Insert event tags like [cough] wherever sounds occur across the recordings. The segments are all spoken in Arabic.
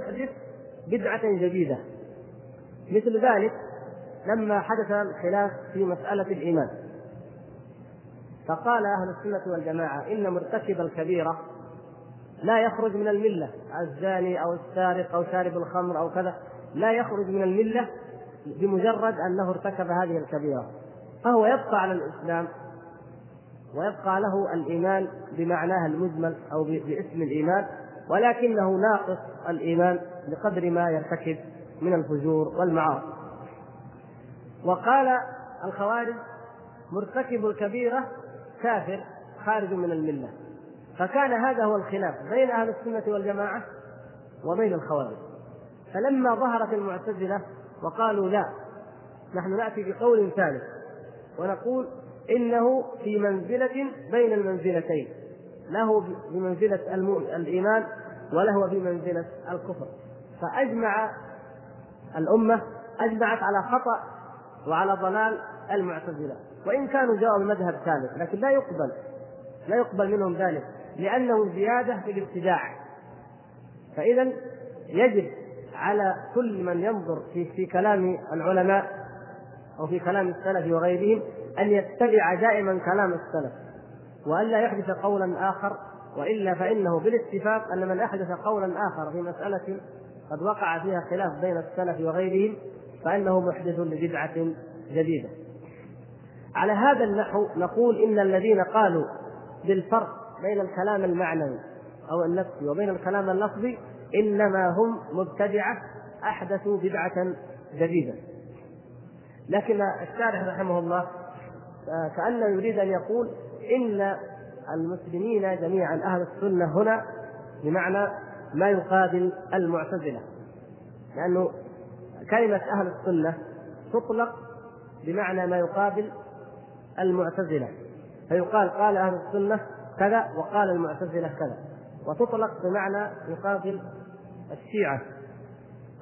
تحدث بدعة جديدة. مثل ذلك لما حدث الخلاف في مسألة الإيمان. فقال أهل السنة والجماعة إن مرتكب الكبيرة لا يخرج من الملة الزاني أو السارق أو شارب الخمر أو كذا لا يخرج من الملة بمجرد أنه ارتكب هذه الكبيرة. فهو يبقى على الإسلام ويبقى له الإيمان بمعناه المجمل أو باسم الإيمان ولكنه ناقص الإيمان بقدر ما يرتكب من الفجور والمعاصي. وقال الخوارج مرتكب الكبيرة كافر خارج من الملة. فكان هذا هو الخلاف بين أهل السنة والجماعة وبين الخوارج. فلما ظهرت المعتزلة وقالوا لا نحن نأتي بقول ثالث ونقول إنه في منزلة بين المنزلتين له بمنزلة الإيمان وله بمنزلة الكفر. فأجمع الأمة أجمعت على خطأ وعلى ضلال المعتزلة. وإن كانوا جاءوا بمذهب ثالث لكن لا يقبل لا يقبل منهم ذلك لأنه زيادة في الابتداع. فإذا يجب على كل من ينظر في في كلام العلماء أو في كلام السلف وغيرهم أن يتبع دائما كلام السلف وألا يحدث قولا آخر وإلا فإنه بالاتفاق أن من أحدث قولا آخر في مسألة قد وقع فيها خلاف بين السلف وغيرهم فإنه محدث لبدعة جديدة. على هذا النحو نقول إن الذين قالوا بالفرق بين الكلام المعنوي أو النفسي وبين الكلام اللفظي إنما هم مبتدعة أحدثوا بدعة جديدة. لكن الشارح رحمه الله كأنه يريد أن يقول إن المسلمين جميعا أهل السنة هنا بمعنى ما يقابل المعتزلة. لأنه كلمة أهل السنة تطلق بمعنى ما يقابل المعتزلة. فيقال قال أهل السنة كذا وقال المعتزلة كذا. وتطلق بمعنى يقابل الشيعة.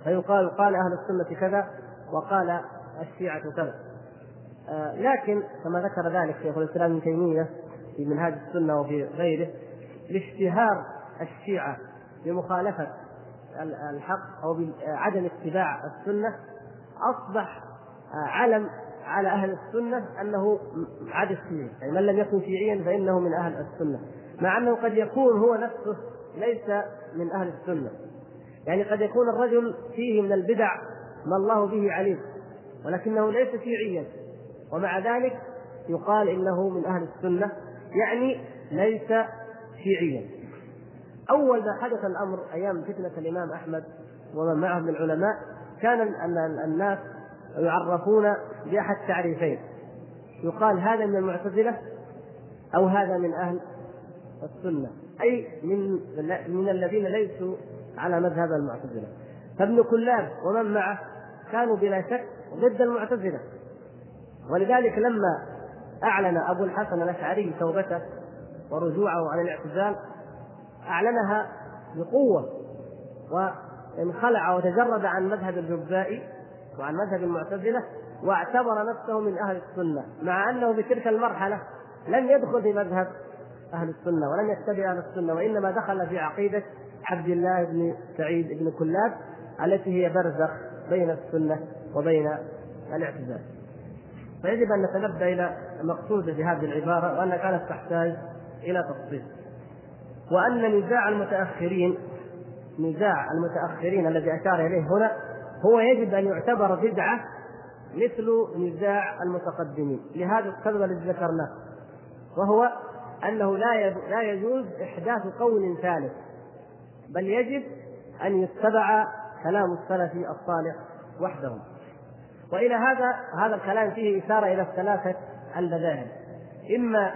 فيقال قال أهل السنة كذا وقال الشيعة كذا. آه لكن كما ذكر ذلك شيخ الإسلام ابن تيمية في منهاج السنة وفي غيره لاشتهار الشيعة بمخالفة الحق أو بعدم اتباع السنة أصبح علم على أهل السنة أنه عاد الشيعي يعني من لم يكن شيعيا فإنه من أهل السنة مع أنه قد يكون هو نفسه ليس من أهل السنة. يعني قد يكون الرجل فيه من البدع ما الله به عليم ولكنه ليس شيعيا ومع ذلك يقال إنه من أهل السنة. يعني ليس شيعيا. أول ما حدث الأمر أيام فتنة الإمام أحمد ومن معه من العلماء كان الناس يعرفون بأحد تعريفين. يقال هذا من المعتزلة أو هذا من أهل السنة. أي من من الذين ليسوا على مذهب المعتزلة. فابن كلاب ومن معه كانوا بلا شك ضد المعتزلة. ولذلك لما أعلن أبو الحسن الأشعري توبته ورجوعه عن الاعتزال أعلنها بقوة وانخلع وتجرد عن مذهب الجبائي وعن مذهب المعتزلة واعتبر نفسه من أهل السنة مع أنه في تلك المرحلة لم يدخل في مذهب أهل السنة ولم يتبع أهل السنة وإنما دخل في عقيدة عبد الله بن سعيد بن كلاب التي هي برزخ بين السنة وبين الاعتزال. فيجب أن نتنبه إلى المقصود بهذه العبارة وأنها كانت تحتاج إلى تفصيل. وأن نزاع المتأخرين نزاع المتأخرين الذي أشار إليه هنا هو يجب أن يعتبر بدعة مثل نزاع المتقدمين. لهذا السبب الذي ذكرناه. وهو أنه لا لا يجوز إحداث قول ثالث. بل يجب أن يتبع كلام السلف الصالح وحدهم. وإلى هذا هذا الكلام فيه إشارة إلى الثلاثة المذاهب. إما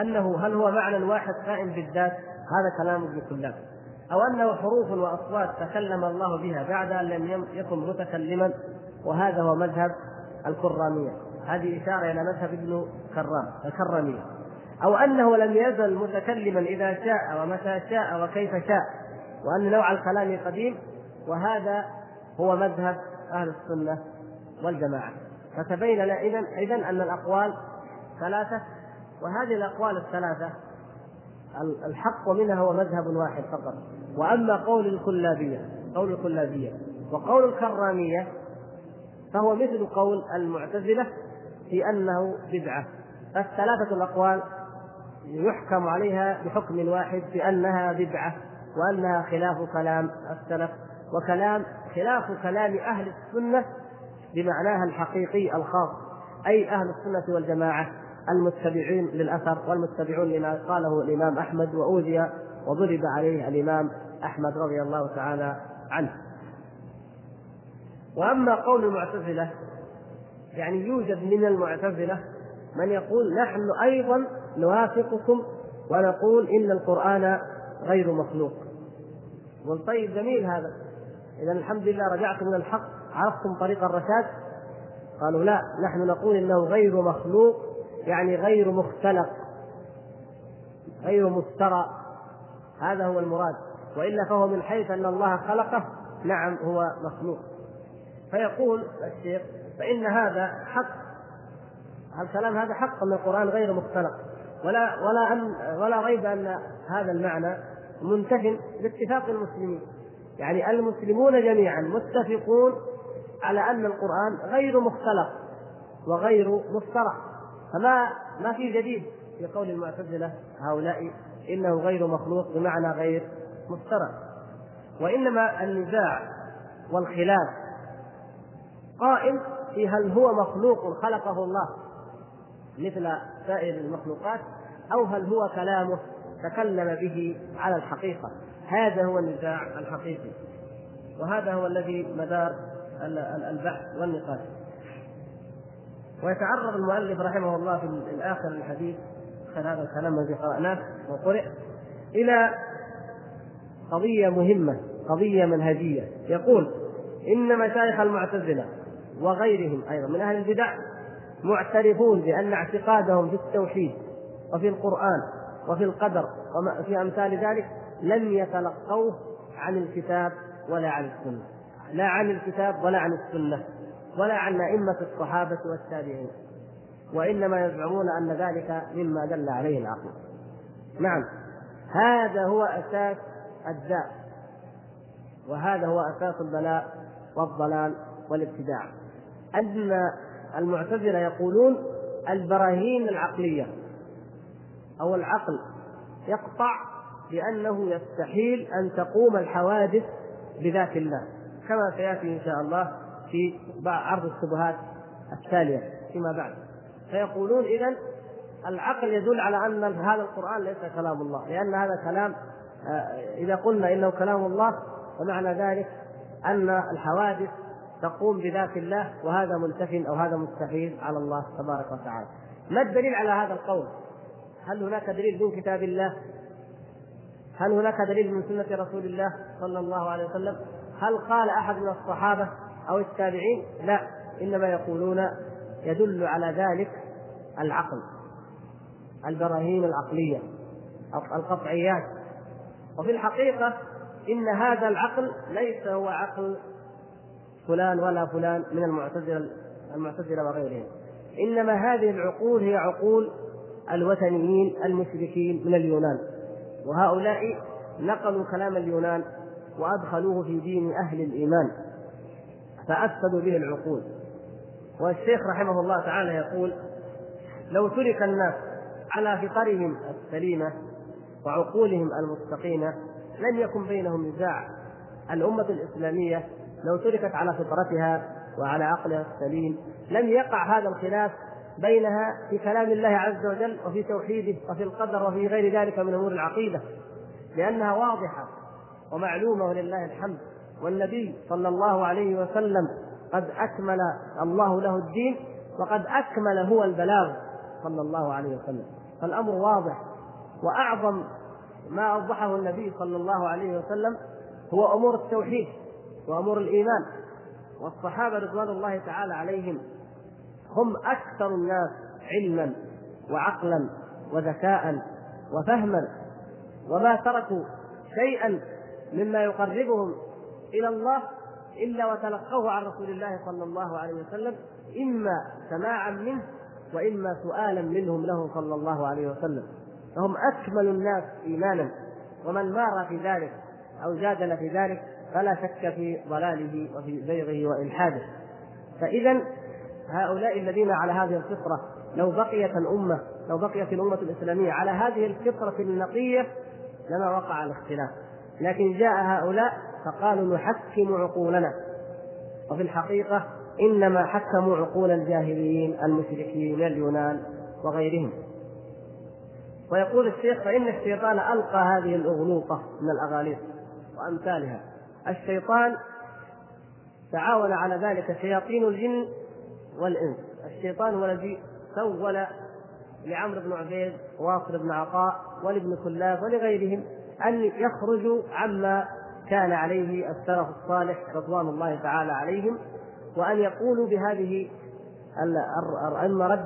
أنه هل هو معنى واحد قائم بالذات؟ هذا كلام ابن كلاب أو أنه حروف وأصوات تكلم الله بها بعد أن لم يكن متكلما وهذا هو مذهب الكرامية. هذه إشارة إلى مذهب ابن كرام الكرامية. أو أنه لم يزل متكلما إذا شاء ومتى شاء وكيف شاء وأن نوع الكلام قديم وهذا هو مذهب أهل السنة والجماعة. فتبين لنا إذا إذا أن الأقوال ثلاثة وهذه الأقوال الثلاثة الحق منها هو مذهب واحد فقط. وأما قول الكلابية قول الكلابية وقول الكرامية فهو مثل قول المعتزلة في أنه بدعة. فالثلاثة الأقوال يحكم عليها بحكم واحد بانها بدعة وأنها خلاف كلام السلف وكلام خلاف كلام أهل السنة بمعناها الحقيقي الخاص أي أهل السنة والجماعة المتبعين للأثر والمتبعون لما قاله الإمام أحمد وأوذي وضرب عليه الإمام أحمد رضي الله تعالى عنه. وأما قول المعتزلة يعني يوجد من المعتزلة من يقول نحن أيضا نوافقكم ونقول إن القرآن غير مخلوق. طيب جميل هذا اذا الحمد لله رجعتم من الحق عرفتم طريق الرشاد؟ قالوا لا نحن نقول إنه غير مخلوق يعني غير مختلق غير مفترى هذا هو المراد. وإلا فهو من حيث أن الله خلقه نعم هو مخلوق. فيقول الشيخ فإن هذا حق. الكلام هذا حق من القرآن غير مختلق؟ ولا ولا أن ولا ريب أن هذا المعنى منتف باتفاق المسلمين. يعني المسلمون جميعا متفقون على أن القرآن غير مختلق وغير مفترى فما ما في جديد في قول المعتزلة هؤلاء إنه غير مخلوق بمعنى غير مفترى وإنما النزاع والخلاف قائم في هل هو مخلوق خلقه الله مثل سائر المخلوقات أو هل هو كلامه تكلم به على الحقيقة. هذا هو النزاع الحقيقي. وهذا هو الذي مدار البحث والنقاش. ويتعرض المؤلف رحمه الله في الآخر الحديث اخر هذا الكلام الذي قرأناه وقرئ إلى قضية مهمة قضية منهجية. يقول إن مشايخ المعتزلة وغيرهم أيضا من أهل البدع معترفون بأن اعتقادهم في التوحيد وفي القرآن وفي القدر وفي أمثال ذلك لم يتلقوه عن الكتاب ولا عن السنة. لا عن الكتاب ولا عن السنة ولا عن أئمة الصحابة والتابعين وإنما يزعمون أن ذلك مما دل عليه العقل. نعم هذا هو أساس الداء وهذا هو أساس البلاء والضلال والابتداع. أن المعتزلة يقولون البراهين العقلية أو العقل يقطع بأنه يستحيل أن تقوم الحوادث بذات الله. كما سيأتي إن شاء الله في عرض الشبهات التالية فيما بعد فيقولون اذا العقل يدل على أن هذا القرآن ليس كلام الله لأن هذا كلام آه، إذا قلنا إنه كلام الله فمعنى ذلك أن الحوادث تقوم بذات الله وهذا منتف أو هذا مستحيل على الله تبارك وتعالى. ما الدليل على هذا القول؟ هل هناك دليل من كتاب الله؟ هل هناك دليل من سنة رسول الله صلى الله عليه وسلم؟ هل قال أحد من الصحابة أو التابعين؟ لا إنما يقولون يدل على ذلك العقل البراهين العقلية القطعيات. وفي الحقيقة إن هذا العقل ليس هو عقل فلان ولا فلان من المعتزلة المعتزلة وغيرهم. إنما هذه العقول هي عقول الوثنيين المشركين من اليونان. وهؤلاء نقلوا كلام اليونان وأدخلوه في دين أهل الإيمان فأفسدوا به العقول. والشيخ رحمه الله تعالى يقول لو ترك الناس على فطرهم السليمة وعقولهم المستقيمة لم يكن بينهم نزاع. الأمة الإسلامية لو تركت على فطرتها وعلى عقلها السليم لم يقع هذا الخلاف بينها في كلام الله عز وجل وفي توحيده وفي القدر وفي غير ذلك من أمور العقيدة لأنها واضحة. ومعلومه ولله الحمد. والنبي صلى الله عليه وسلم قد أكمل الله له الدين وقد أكمل هو البلاغ صلى الله عليه وسلم. فالأمر واضح وأعظم ما أوضحه النبي صلى الله عليه وسلم هو أمور التوحيد وأمور الإيمان. والصحابة رضوان الله تعالى عليهم هم أكثر الناس علما وعقلا وذكاء وفهما. وما تركوا شيئا مما يقربهم إلى الله إلا وتلقوه عن رسول الله صلى الله عليه وسلم إما سماعا منه وإما سؤالا منهم له صلى الله عليه وسلم. فهم أكمل الناس ايمانا ومن مار في ذلك أو جادل في ذلك فلا شك في ضلاله وفي زيغه وإلحاده. فإذا هؤلاء الذين على هذه الفطرة لو بقيت الأمة لو بقيت الأمة الإسلامية على هذه الفطرة النقية لما وقع الاختلاف. لكن جاء هؤلاء فقالوا نحكم عقولنا. وفي الحقيقة إنما حكموا عقول الجاهليين المشركين اليونان وغيرهم. ويقول الشيخ فإن الشيطان ألقى هذه الأغلوطة من الأغاليط وأمثالها. الشيطان تعاون على ذلك شياطين الجن والإنس. الشيطان هو الذي سول لعمرو بن عبيد واصل بن عطاء ولابن كلاب ولغيرهم. أن يخرجوا عما كان عليه السلف الصالح رضوان الله تعالى عليهم وأن يقولوا بهذه أن رد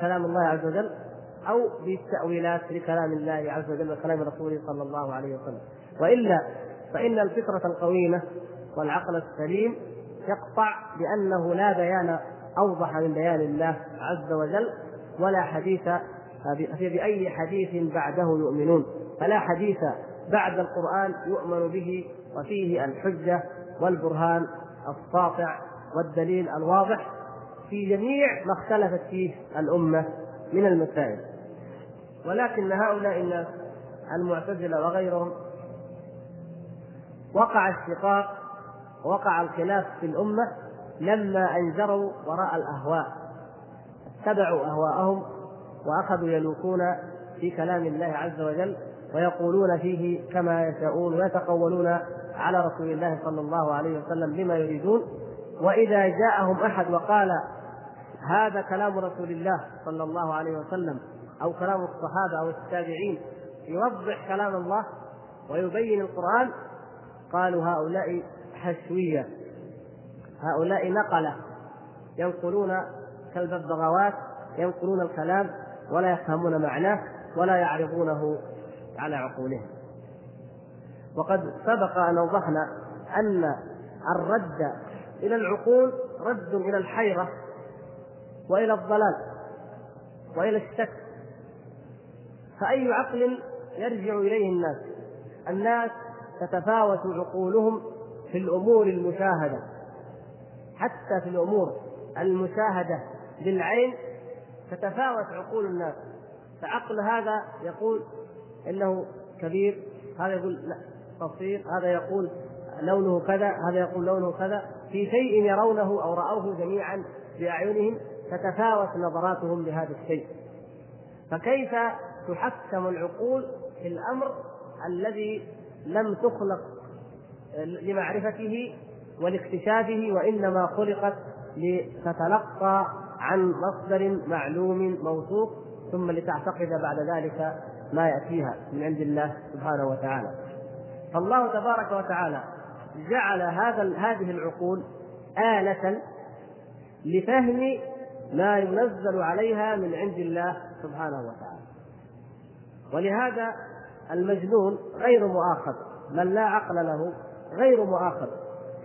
كلام الله عز وجل أو بالتأويلات لكلام الله عز وجل وكلام رسوله صلى الله عليه وسلم. وإلا فإن الفطرة القويمة والعقل السليم يقطع بأنه لا بيان أوضح من بيان الله عز وجل ولا حديث بأي حديث بعده يؤمنون. فلا حديث بعد القرآن يؤمن به وفيه الحجة والبرهان الساطع والدليل الواضح في جميع ما اختلفت فيه الأمة من المسائل. ولكن هؤلاء الناس المعتزلة وغيرهم وقع الشقاق وقع الخلاف في الأمة لما أنجروا وراء الأهواء اتبعوا أهواءهم وأخذوا يلوكون في كلام الله عز وجل ويقولون فيه كما يشاءون ويتقولون على رسول الله صلى الله عليه وسلم بما يريدون. وإذا جاءهم أحد وقال هذا كلام رسول الله صلى الله عليه وسلم أو كلام الصحابة أو التابعين يوضح كلام الله ويبين القرآن قالوا هؤلاء حشوية هؤلاء نقلة ينقلون كالببغاوات ينقلون الكلام ولا يفهمون معناه ولا يعرضونه على عقولهم. وقد سبق أن أوضحنا أن الرد إلى العقول رد إلى الحيرة وإلى الضلال وإلى الشك. فأي عقل يرجع إليه الناس؟ الناس تتفاوت عقولهم في الأمور المشاهدة. حتى في الأمور المشاهدة بالعين تتفاوت عقول الناس. فعقل هذا يقول إنه كبير هذا يقول لا قصير هذا يقول لونه كذا هذا يقول لونه كذا في شيء يرونه أو رأوه جميعا بأعينهم تتفاوت نظراتهم لهذا الشيء. فكيف تحكم العقول في الأمر الذي لم تخلق لمعرفته ولاكتشافه وإنما خلقت لتتلقى عن مصدر معلوم موثوق ثم لتعتقد بعد ذلك ما يأتيها من عند الله سبحانه وتعالى. فالله تبارك وتعالى جعل هذا هذه العقول آلة لفهم ما ينزل عليها من عند الله سبحانه وتعالى. ولهذا المجنون غير مؤاخذ من لا عقل له غير مؤاخذ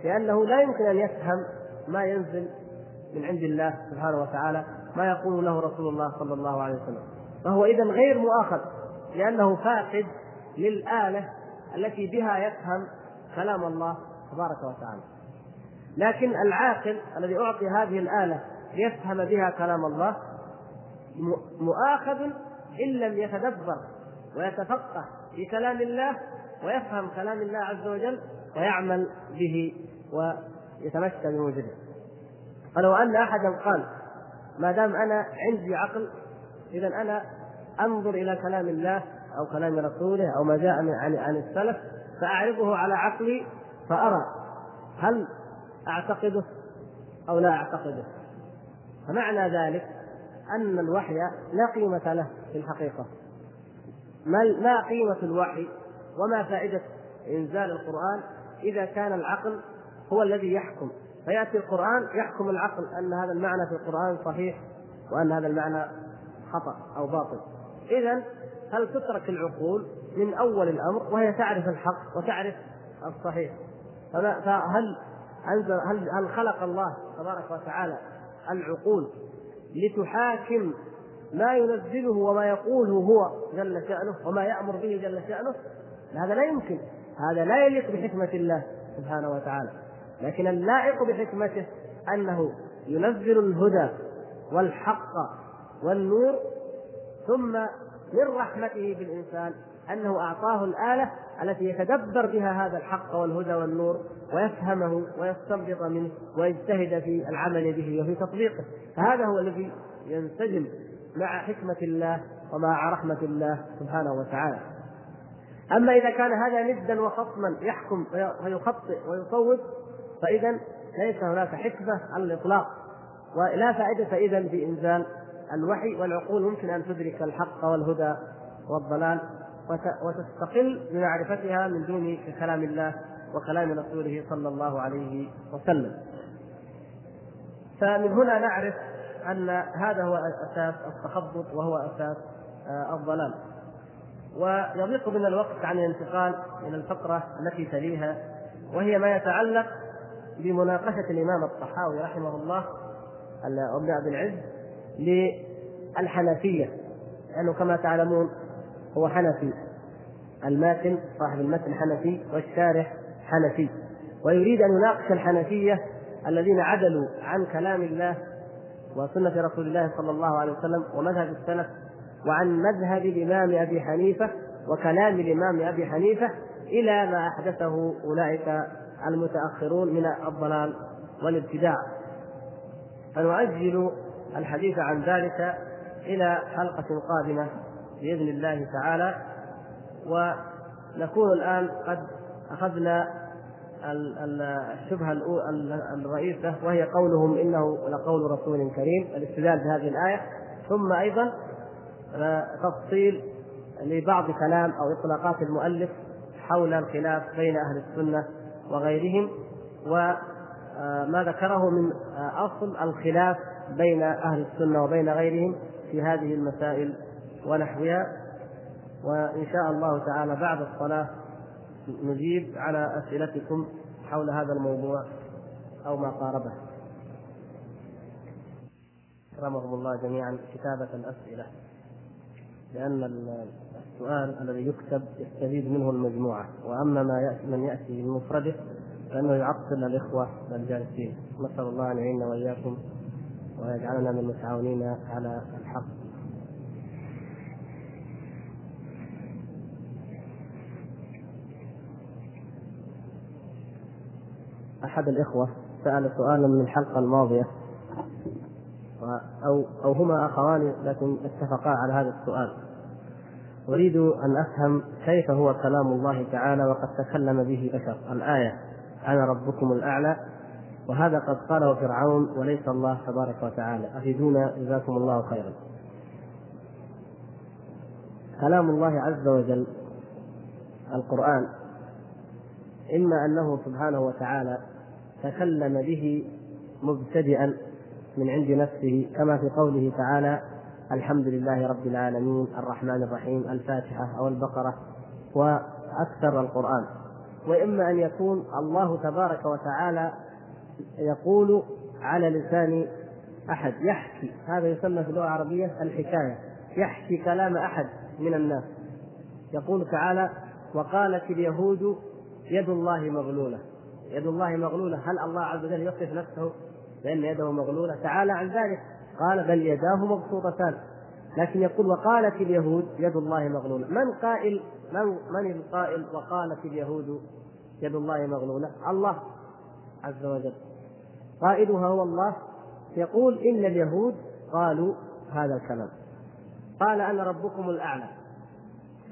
لأنه لا يمكن أن يفهم ما ينزل من عند الله سبحانه وتعالى ما يقول له رسول الله صلى الله عليه وسلم. فهو إذا غير مؤاخذ. لأنه فاقد للآلة التي بها يفهم كلام الله تبارك وتعالى. لكن العاقل الذي أعطي هذه الآلة ليفهم بها كلام الله مؤاخذ إن لم يتدبر ويتفقه في كلام الله ويفهم كلام الله عز وجل ويعمل به ويتمشى بموجبه. فلو أن أحدا قال ما دام أنا عندي عقل إذا أنا أنظر إلى كلام الله أو كلام رسوله أو ما جاء من عن عن السلف فاعرضه على عقلي فأرى هل أعتقده أو لا أعتقده. فمعنى ذلك أن الوحي لا قيمة له في الحقيقة. ما قيمة الوحي وما فائدة إنزال القرآن إذا كان العقل هو الذي يحكم. فيأتي القرآن يحكم العقل أن هذا المعنى في القرآن صحيح وأن هذا المعنى خطأ أو باطل. إذا هل تترك العقول من أول الأمر وهي تعرف الحق وتعرف الصحيح؟ فهل أنزل هل هل خلق الله تبارك وتعالى العقول لتحاكم ما ينزله وما يقوله هو جل شأنه وما يأمر به جل شأنه؟ هذا لا يمكن. هذا لا يليق بحكمة الله سبحانه وتعالى. لكن اللائق بحكمته أنه ينزل الهدى والحق والنور ثم من رحمته بالإنسان أنه أعطاه الآلة التي يتدبر بها هذا الحق والهدى والنور ويفهمه ويستنبط منه ويجتهد في العمل به وفي تطبيقه. فهذا هو الذي ينسجم مع حكمة الله ومع رحمة الله سبحانه وتعالى. أما إذا كان هذا ندا وخصما يحكم ويخطئ ويصوب فإذا ليس هناك حكمة على الإطلاق ولا فائدة إذا في إنزال الوحي والعقول ممكن أن تدرك الحق والهدى والضلال وتستقل بمعرفتها من دون كلام الله وكلام رسوله صلى الله عليه وسلم. فمن هنا نعرف أن هذا هو أساس التخبط وهو أساس آه، الضلال. ويضيق بنا الوقت عن الانتقال إلى الفقرة التي تليها وهي ما يتعلق بمناقشة الإمام الطحاوي رحمه الله ابن عبد العز للحنفية لأنه كما تعلمون هو حنفي. الماتن صاحب المتن حنفي والشارح حنفي. ويريد أن يناقش الحنفية الذين عدلوا عن كلام الله وسنة رسول الله صلى الله عليه وسلم ومذهب السلف وعن مذهب الإمام أبي حنيفة وكلام الإمام أبي حنيفة إلى ما أحدثه أولئك المتأخرون من الضلال والابتداع. فنؤجل الحديث عن ذلك إلى حلقة قادمة بإذن الله تعالى ونكون الآن قد أخذنا الشبهة الرئيسة وهي قولهم إنه لقول رسول كريم الاستدلال بهذه الآية. ثم أيضا تفصيل لبعض كلام أو إطلاقات المؤلف حول الخلاف بين أهل السنة وغيرهم وما ذكره من أصل الخلاف بين أهل السنة وبين غيرهم في هذه المسائل ونحوها. وإن شاء الله تعالى بعد الصلاة نجيب على أسئلتكم حول هذا الموضوع أو ما قاربه. أكرمكم الله جميعا كتابة الأسئلة لأن السؤال الذي يكتب يستفيد منه المجموعة وأما ما يأتي من يأتي بمفرده فإنه يعطل الإخوة الجالسين. نسأل الله أن يعيننا وإياكم ويجعلنا من المتعاونين على الحق. أحد الإخوة سأل سؤالا من الحلقة الماضية أو أو هما أخوان لكن اتفقا على هذا السؤال. أريد أن أفهم كيف هو كلام الله تعالى وقد تكلم به بشر. الآية أنا ربكم الأعلى وهذا قد قاله فرعون وليس الله تبارك وتعالى. أفيدونا جزاكم الله خيرا. كلام الله عز وجل القرآن إما أنه سبحانه وتعالى تكلم به مبتدئا من عند نفسه كما في قوله تعالى الحمد لله رب العالمين الرحمن الرحيم الفاتحة أو البقرة وأكثر القرآن. وإما أن يكون الله تبارك وتعالى يقول على لسان أحد يحكي هذا يسمى في اللغة العربية الحكاية يحكي كلام أحد من الناس. يقول تعالى وقالت اليهود يد الله مغلولة. يد الله مغلولة. هل الله عز وجل يصف نفسه بأن يده مغلولة؟ تعالى عن ذلك. قال بل يداه مبسوطتان. لكن يقول وقالت اليهود يد الله مغلولة. من قائل؟ من من القائل؟ وقالت اليهود يد الله مغلولة. الله عز وجل. قائلها هو الله يقول إن اليهود قالوا هذا الكلام. قال أنا ربكم الأعلى.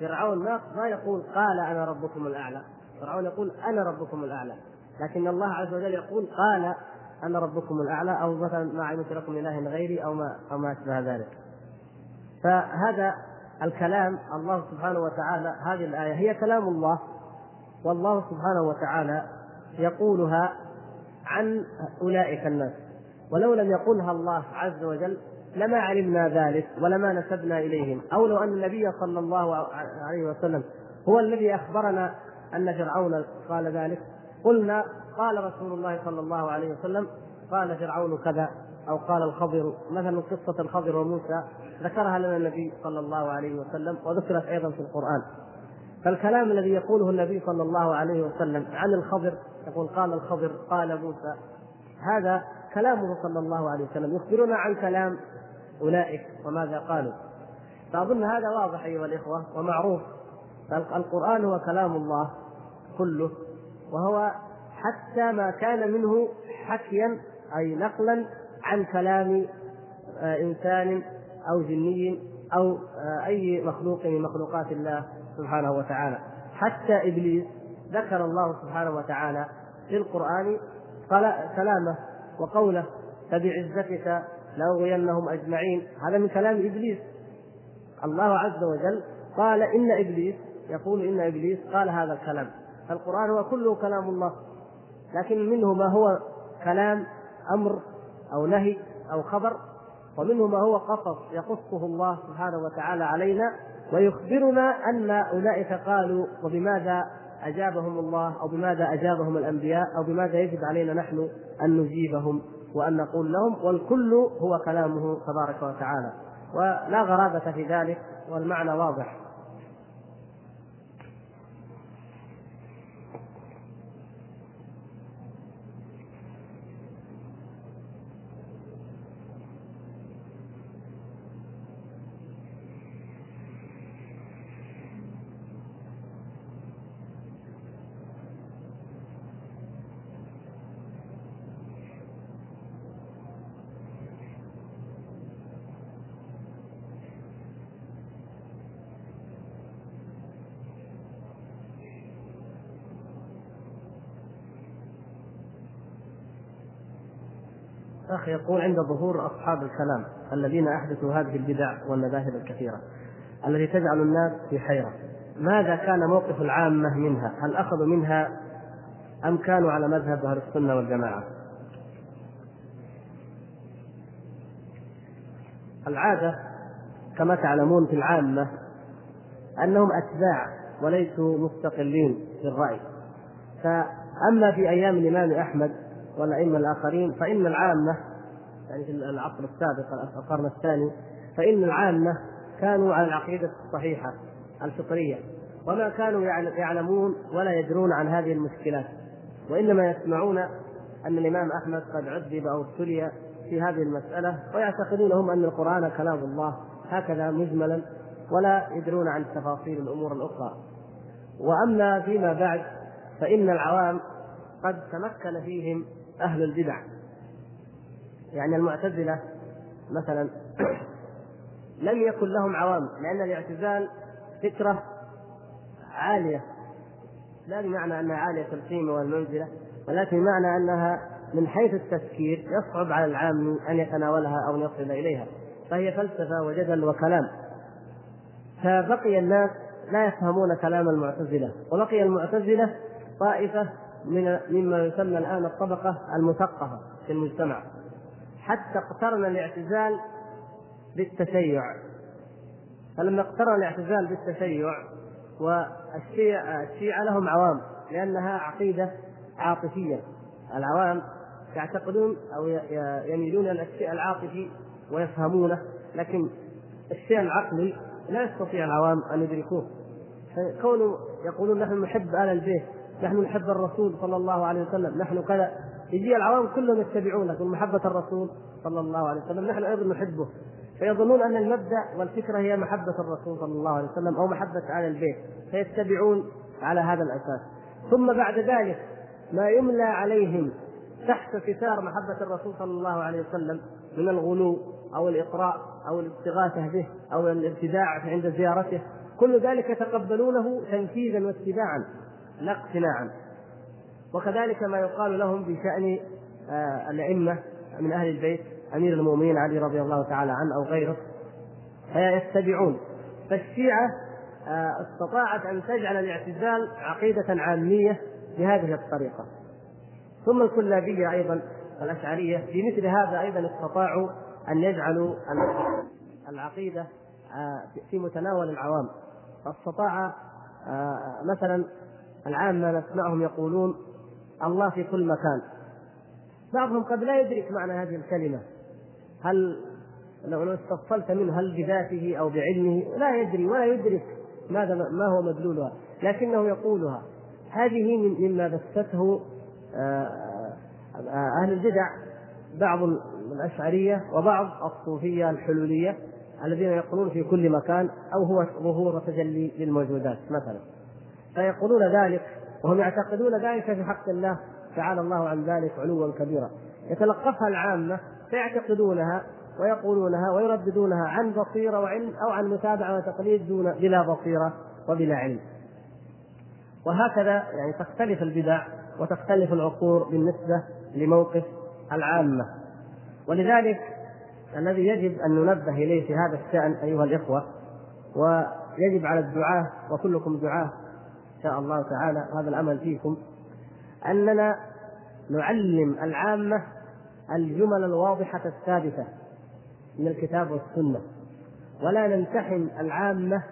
فرعون ما ما يقول قال أنا ربكم الأعلى. فرعون يقول أنا ربكم الأعلى. لكن الله عز وجل يقول قال أنا ربكم الأعلى أو مثلا ما علمت لكم إله غيري أو ما أو ما أشبه ذلك. فهذا الكلام الله سبحانه وتعالى هذه الآية هي كلام الله والله سبحانه وتعالى يقولها عن أولئك الناس. ولو لم يقلها الله عز وجل لما علمنا ذلك ولما نسبنا إليهم. أو لو أن النبي صلى الله عليه وسلم هو الذي أخبرنا أن فرعون قال ذلك. قلنا قال رسول الله صلى الله عليه وسلم قال فرعون كذا أو قال الخضر. مثلا قصة الخضر وموسى ذكرها لنا النبي صلى الله عليه وسلم وذكرت أيضا في القرآن. فالكلام الذي يقوله النبي صلى الله عليه وسلم عن الخضر يقول قال الخضر قال موسى هذا كلامه صلى الله عليه وسلم. يخبرنا عن كلام أولئك وماذا قالوا. فأظن هذا واضح أيها الإخوة ومعروف. القران هو كلام الله كله وهو حتى ما كان منه حكيا أي نقلا عن كلام آه، إنسان أو جني أو آه، أي مخلوق من مخلوقات الله. سبحانه وتعالى. حتى إبليس ذكر الله سبحانه وتعالى في القرآن كلامه وقوله فبعزتك لأغوينهم أجمعين هذا من كلام إبليس. الله عز وجل قال إن إبليس يقول إن إبليس قال هذا الكلام. القران هو كله كلام الله. لكن منه ما هو كلام أمر أو نهي أو خبر ومنه ما هو قصص يقصه الله سبحانه وتعالى علينا ويخبرنا أن أولئك قالوا وبماذا أجابهم الله أو بماذا أجابهم الأنبياء أو بماذا يجب علينا نحن أن نجيبهم وأن نقول لهم والكل هو كلامه تبارك وتعالى. ولا غرابة في ذلك والمعنى واضح. اخ يقول عند ظهور أصحاب الكلام الذين أحدثوا هذه البدع والمذاهب الكثيرة التي تجعل الناس في حيرة ماذا كان موقف العامة منها؟ هل أخذوا منها أم كانوا على مذهب أهل السنة والجماعة؟ العادة كما تعلمون في العامة أنهم أتباع وليسوا مستقلين في الرأي فأما في أيام الإمام أحمد والأئمة الآخرين فإن العامة يعني في العصر السابق القرن الثاني فإن العامة كانوا على العقيدة الصحيحة الفطرية وما كانوا يعلمون ولا يدرون عن هذه المشكلات. وإنما يسمعون أن الإمام أحمد قد عذب أو ابتلي في هذه المسألة ويعتقدون هم أن القرآن كلام الله هكذا مجملا ولا يدرون عن تفاصيل الأمور الأخرى. وأما فيما بعد فإن العوام قد تمكن فيهم أهل البدع. يعني المعتزلة مثلا لم يكن لهم عوام لأن الاعتزال فكرة عالية. لا بمعنى أنها عالية القيمة والمنزلة ولكن بمعنى أنها من حيث التفكير يصعب على العام أن يتناولها أو يصل إليها. فهي فلسفة وجدل وكلام. فبقي الناس لا يفهمون كلام المعتزلة وبقي المعتزلة طائفة من مما يسمى الآن الطبقة المثقفة في المجتمع. حتى اقترن الاعتزال بالتشيع. فلما اقترن الاعتزال بالتشيع والشيعة الشيعة لهم عوام لأنها عقيدة عاطفية. العوام يعتقدون أو يميلون إلى الشيء العاطفي ويفهمونه لكن الشيء العقلي لا يستطيع العوام أن يدركوه. كونوا يقولون نحن نحب آل البيت نحن نحب الرسول صلى الله عليه وسلم نحن كذا. يجي العوام كلهم يتبعونه يقول محبة الرسول صلى الله عليه وسلم نحن أيضا نحبه. فيظنون أن المبدأ والفكرة هي محبة الرسول صلى الله عليه وسلم أو محبة آل البيت فيتبعون على هذا الأساس. ثم بعد ذلك ما يملى عليهم تحت ستار محبة الرسول صلى الله عليه وسلم من الغلو أو الإقراء أو الاستغاثة به أو الابتداع عند زيارته. كل ذلك يتقبلونه تنفيذا واتباعا. لا اقتناعا. وكذلك ما يقال لهم بشأن آه، الأئمة من أهل البيت أمير المؤمنين علي رضي الله تعالى عنه أو غيره فيتبعون. فالشيعة آه، استطاعت أن تجعل الاعتزال عقيدة عامية بهذه الطريقة. ثم الكلابية أيضا الأشعرية في مثل هذا أيضا استطاعوا أن يجعلوا العقيدة آه، في متناول العوام. فاستطاع مثلا العامة نسمعهم يقولون الله في كل مكان. بعضهم قد لا يدرك معنى هذه الكلمة. هل لو استفصلت منه هل بذاته أو بعلمه لا يدري ولا يدرك ماذا ما هو مدلولها لكنه يقولها. هذه مما بثته آه، آه، أهل البدع بعض الأشعرية وبعض الصوفية الحلولية الذين يقولون في كل مكان أو هو ظهور وتجلي للموجودات مثلا. فيقولون ذلك وهم يعتقدون ذلك في حق الله تعالى الله عن ذلك علوا كبيرا. يتلقفها العامة فيعتقدونها ويقولونها ويرددونها عن بصيرة وعلم أو عن متابعة وتقليد دون بلا بصيرة وبلا علم. وهكذا يعني تختلف البدع وتختلف العصور بالنسبة لموقف العامة. ولذلك الذي يجب أن ننبه إليه في هذا الشأن أيها الإخوة ويجب على الدعاة وكلكم دعاة شاء الله تعالى هذا الأمل فيكم أننا نعلم العامة الجمل الواضحة الثابتة من الكتاب والسنة ولا نمتحن العامة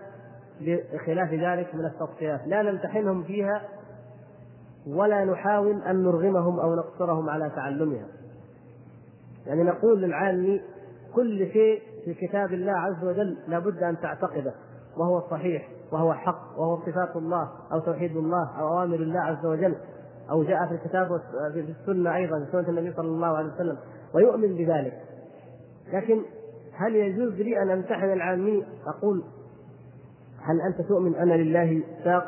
بخلاف ذلك من التفصيلات لا نمتحنهم فيها ولا نحاول أن نرغمهم أو نقصرهم على تعلمها. يعني نقول للعامي كل شيء في كتاب الله عز وجل لابد أن تعتقده. وهو صحيح وهو حق وهو صفات الله أو توحيد الله أو أوامر الله عز وجل أو جاء في الكتاب في السنة أيضا في سنة النبي صلى الله عليه وسلم ويؤمن بذلك. لكن هل يجوز لي أن أمتحن العامي؟ أقول هل أنت تؤمن أن لله ساق؟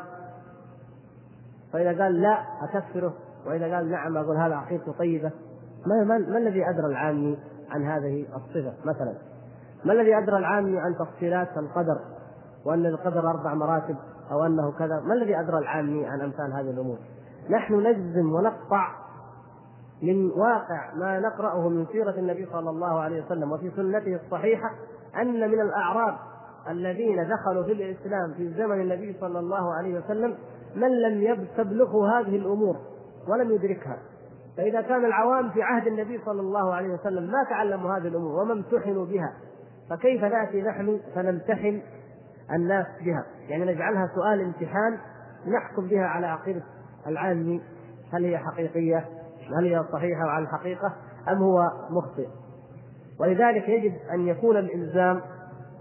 فإذا قال لا أكفره. وإذا قال نعم أقول هذا عقيدته طيبة. ما, ما, ما الذي أدرى العامي عن هذه الصفة؟ مثلا ما الذي أدرى العامي عن تفصيلات القدر؟ وأن القدر أربع مراتب أو أنه كذا. ما الذي أدرى العامي عن أمثال هذه الأمور؟ نحن نجزم ونقطع من واقع ما نقرأه من سيرة النبي صلى الله عليه وسلم وفي سنته الصحيحة أن من الأعراب الذين دخلوا في الإسلام في زمن النبي صلى الله عليه وسلم من لم تبلغه هذه الأمور ولم يدركها. فإذا كان العوام في عهد النبي صلى الله عليه وسلم ما تعلموا هذه الأمور وما امتحنوا بها فكيف نأتي نحن فنمتحن الناس بها. يعني نجعلها سؤال امتحان نحكم بها على عقيدة العامي هل هي حقيقية هل هي صحيحة وعلى الحقيقة أم هو مخطئ. ولذلك يجب أن يكون الإلزام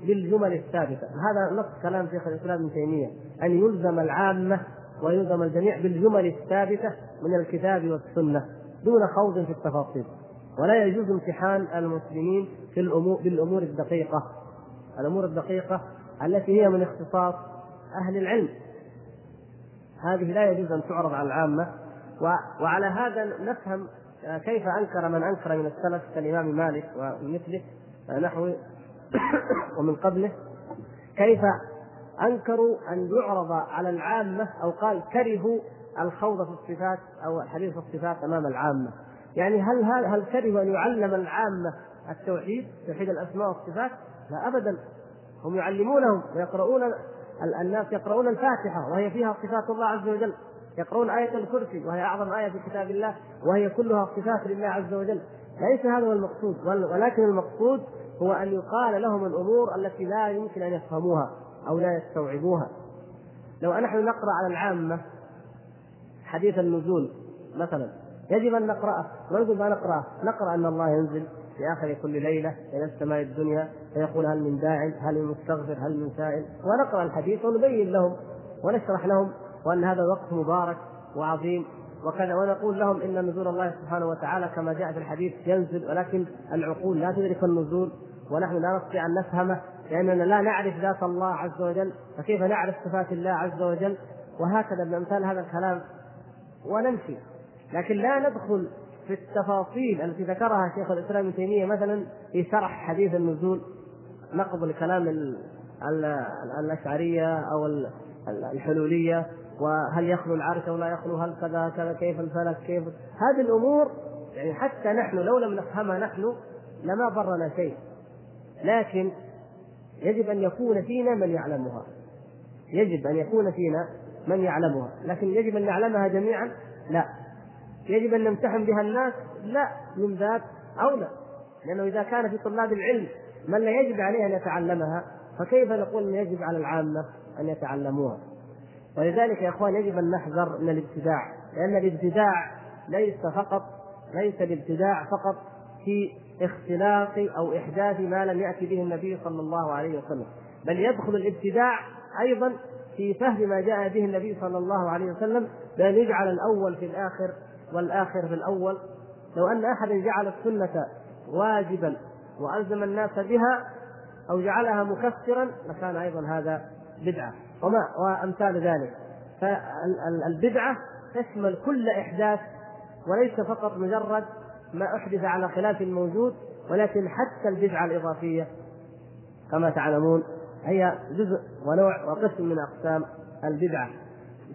بالجمل الثابتة. هذا نص كلام شيخ الإسلام ابن تيمية أن يلزم العامة ويلزم الجميع بالجمل الثابتة من الكتاب والسنة دون خوض في التفاصيل. ولا يجوز امتحان المسلمين في الأمور بالأمور الدقيقة. الأمور الدقيقة التي هي من اختصاص أهل العلم. هذه لا يجوز أن تعرض على العامة وعلى هذا نفهم كيف أنكر من أنكر من السلف كالإمام مالك ومثله نحو [coughs] ومن قبله. كيف أنكروا أن يعرض على العامة أو قال كرهوا الخوض في الصفات أو الحديث في الصفات أمام العامة؟ يعني هل هل, هل كرهوا أن يعلم العامة التوحيد توحيد الأسماء والصفات؟ لا أبدا. هم يعلمونهم ويقرؤون الناس يقرؤون الفاتحة وهي فيها صفات الله عز وجل. يقرؤون آية الكرسي وهي أعظم آية في كتاب الله وهي كلها صفات لله عز وجل. ليس هذا هو المقصود ولكن المقصود هو أن يقال لهم الأمور التي لا يمكن أن يفهموها أو لا يستوعبوها. لو نحن نقرأ على العامة حديث النزول مثلا يجب أن نقرأه. ونقول ما نقرأه؟ نقرأ أن الله ينزل في آخر كل ليلة إلى السماء الدنيا فيقول هل من داع هل من مستغفر هل من سائل؟ ونقرأ الحديث ونبين لهم ونشرح لهم وأن هذا وقت مبارك وعظيم وكذا. ونقول لهم إن نزول الله سبحانه وتعالى كما جاء في الحديث ينزل ولكن العقول لا تدرك النزول ونحن لا نستطيع أن نفهمه لأننا لا نعرف ذات الله عز وجل فكيف نعرف صفات الله عز وجل؟ وهكذا من امثال هذا الكلام ونمشي لكن لا ندخل في التفاصيل التي ذكرها شيخ الإسلام ابن تيمية مثلا في شرح حديث النزول. نقض لكلام الأشعرية أو الحلولية وهل يخلو العرش أو لا يخلو هل كذا كذا كيف الفلك كيف هذه الأمور يعني حتى نحن لو لم نفهمها نحن لما ضرنا شيء. لكن يجب أن يكون فينا من يعلمها. يجب أن يكون فينا من يعلمها. لكن يجب أن نعلمها جميعا؟ لا. يجب أن نمتحن بها الناس؟ لا. من ذات اولى لأنه إذا كان في طلاب العلم من لا يجب عليه أن يتعلمها فكيف نقول إن يجب على العامة أن يتعلموها؟ ولذلك يا إخوان يجب أن نحذر من الابتداع لأن الابتداع ليس فقط ليس الابتداع فقط في اختلاق أو إحداث ما لم يأتي به النبي صلى الله عليه وسلم بل يدخل الابتداع أيضا في فهم ما جاء به النبي صلى الله عليه وسلم بأن يجعل الأول في الآخر والآخر في الأول. لو أن أحدا جعل السنة واجبا وألزم الناس بها أو جعلها مكفرا لكان أيضا هذا بدعة. وما وأمثال ذلك. فالبدعة تشمل كل إحداث وليس فقط مجرد ما أحدث على خلاف الموجود ولكن حتى البدعة الإضافية. كما تعلمون هي جزء ونوع وقسم من أقسام البدعة.